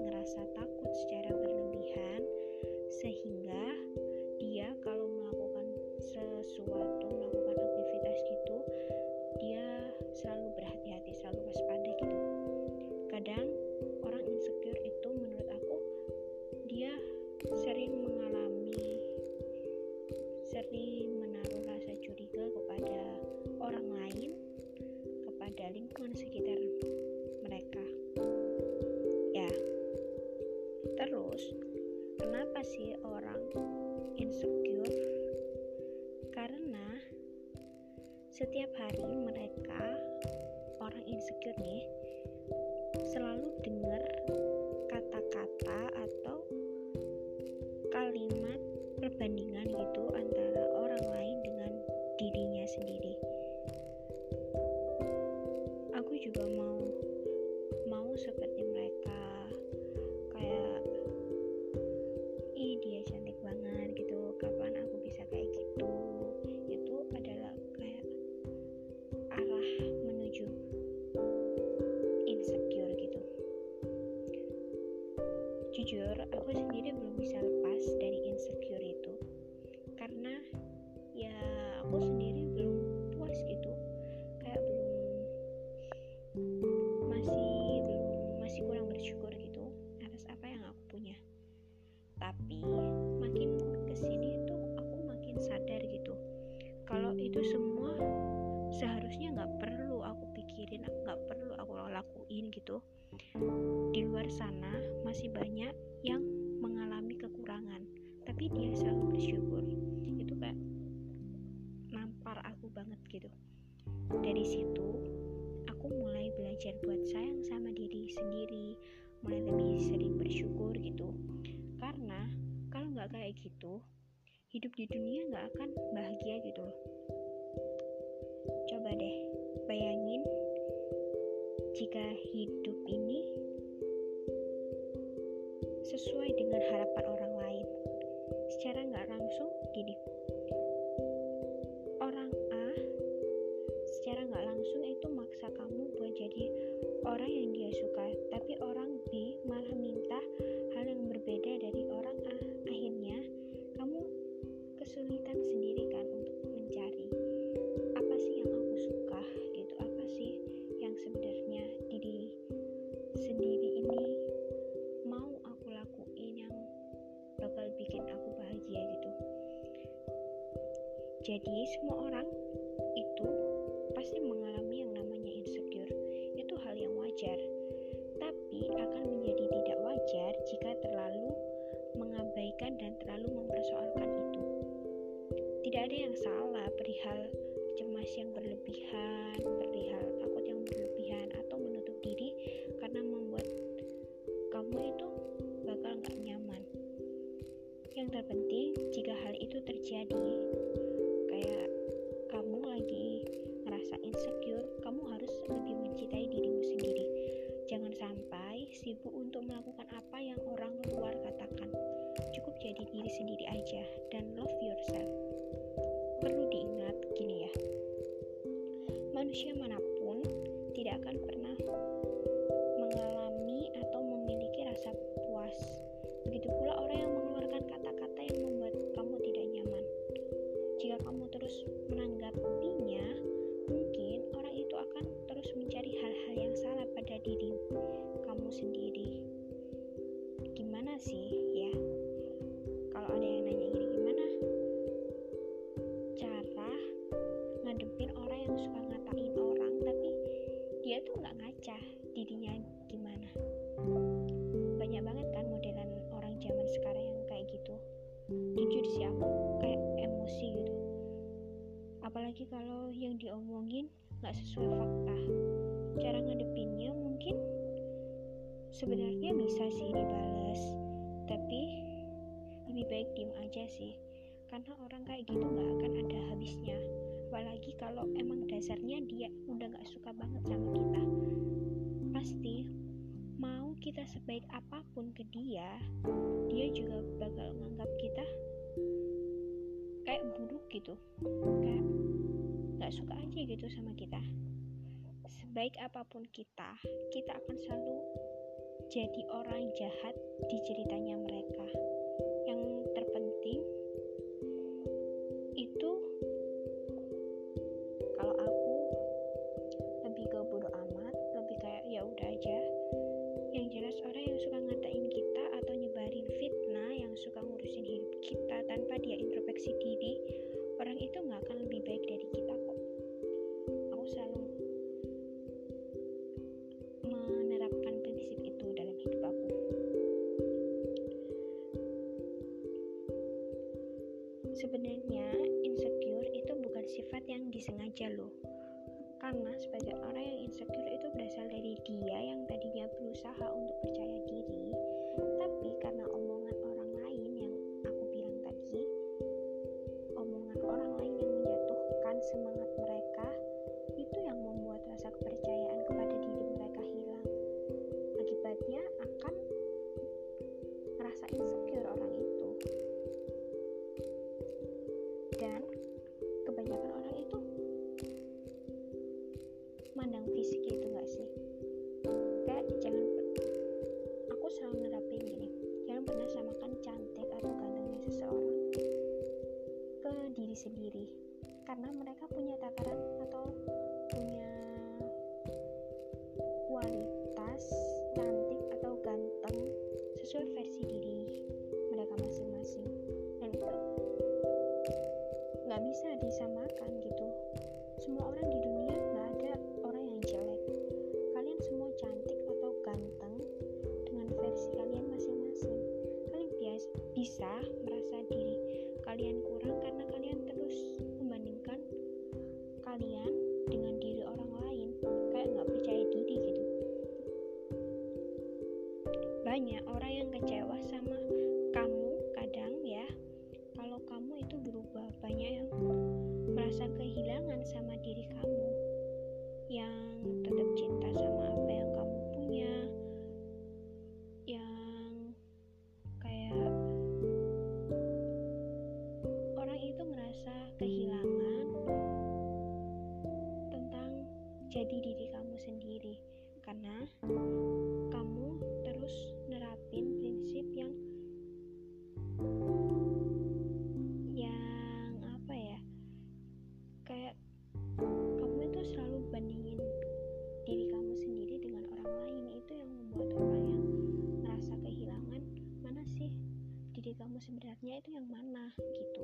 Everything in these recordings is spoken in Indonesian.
Ngerasa takut secara berlebihan, sehingga setiap hari mereka orang insecure nih selalu dengar kata-kata atau kalimat perbandingan gitu antara orang lain dengan dirinya sendiri. Juga mau mau seperti lakuin gitu. Di luar sana masih banyak yang mengalami kekurangan tapi dia selalu bersyukur. Itu kayak nampar aku banget gitu. Dari situ aku mulai belajar buat sayang sama diri sendiri mulai lebih sering bersyukur gitu. Karena kalau nggak kayak gitu hidup di dunia nggak akan bahagia gitu. Loh coba deh bayangin jika hidup ini sesuai dengan harapan orang lain. Secara nggak langsung gini sendiri ini mau aku lakuin yang bakal bikin aku bahagia gitu. Jadi semua orang itu pasti mengalami yang namanya insecure hal yang wajar, tapi akan menjadi tidak wajar jika terlalu mengabaikan dan terlalu mempersoalkan itu. Tidak ada yang salah perihal cemas yang berlebihan, perihal takut yang berlebihan, atau menutup diri Yang terpenting, jika hal itu terjadi, kayak kamu lagi ngerasa insecure, kamu harus lebih mencintai dirimu sendiri. Jangan sampai sibuk untuk melakukan apa yang orang luar katakan. Cukup jadi diri sendiri aja ngadepin orang yang suka ngatain orang tapi dia tuh nggak ngaca dirinya gimana. Banyak banget kan modelan orang zaman sekarang yang kayak gitu. Jujur sih aku kayak emosi gitu. Apalagi kalau yang diomongin nggak sesuai fakta. Cara ngadepinnya mungkin sebenarnya bisa sih dibalas tapi lebih baik diem aja sih. Karena orang kayak gitu nggak akan ada habisnya apalagi kalau emang dasarnya dia udah nggak suka banget sama kita. Pasti mau kita sebaik apa pun ke dia dia juga bakal nganggap kita kayak buruk gitu. Kayak nggak suka aja gitu sama kita. Sebaik apa pun kita kita akan selalu jadi orang jahat di ceritanya mereka sebenarnya insecure itu bukan sifat yang disengaja loh. Karena sebagai orang yang insecure itu berasal dari dia yang tadinya berusaha untuk percaya diri tapi karena omongan disamakan gitu. Semua orang di dunia nggak ada orang yang jelek. Kalian semua cantik atau ganteng dengan versi kalian masing-masing. Kalian biasa bisa merasa diri kalian kurang karena kalian terus membandingkan kalian dengan diri orang lain. Kayak nggak percaya diri gitu. Banyak orang yang kecewa sama sebenarnya itu yang mana gitu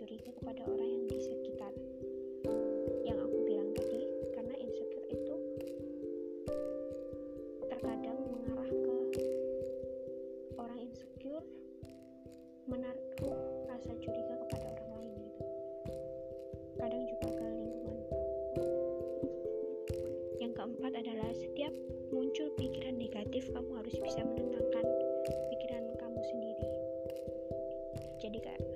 curiga kepada orang yang di sekitar. Yang aku bilang tadi karena insecure itu terkadang mengarah ke orang insecure menaruh rasa curiga kepada orang lain gitu. Kadang juga ke lingkungan. Yang keempat adalah setiap muncul pikiran negatif kamu harus bisa menenangkan pikiran kamu sendiri. Jadi kayak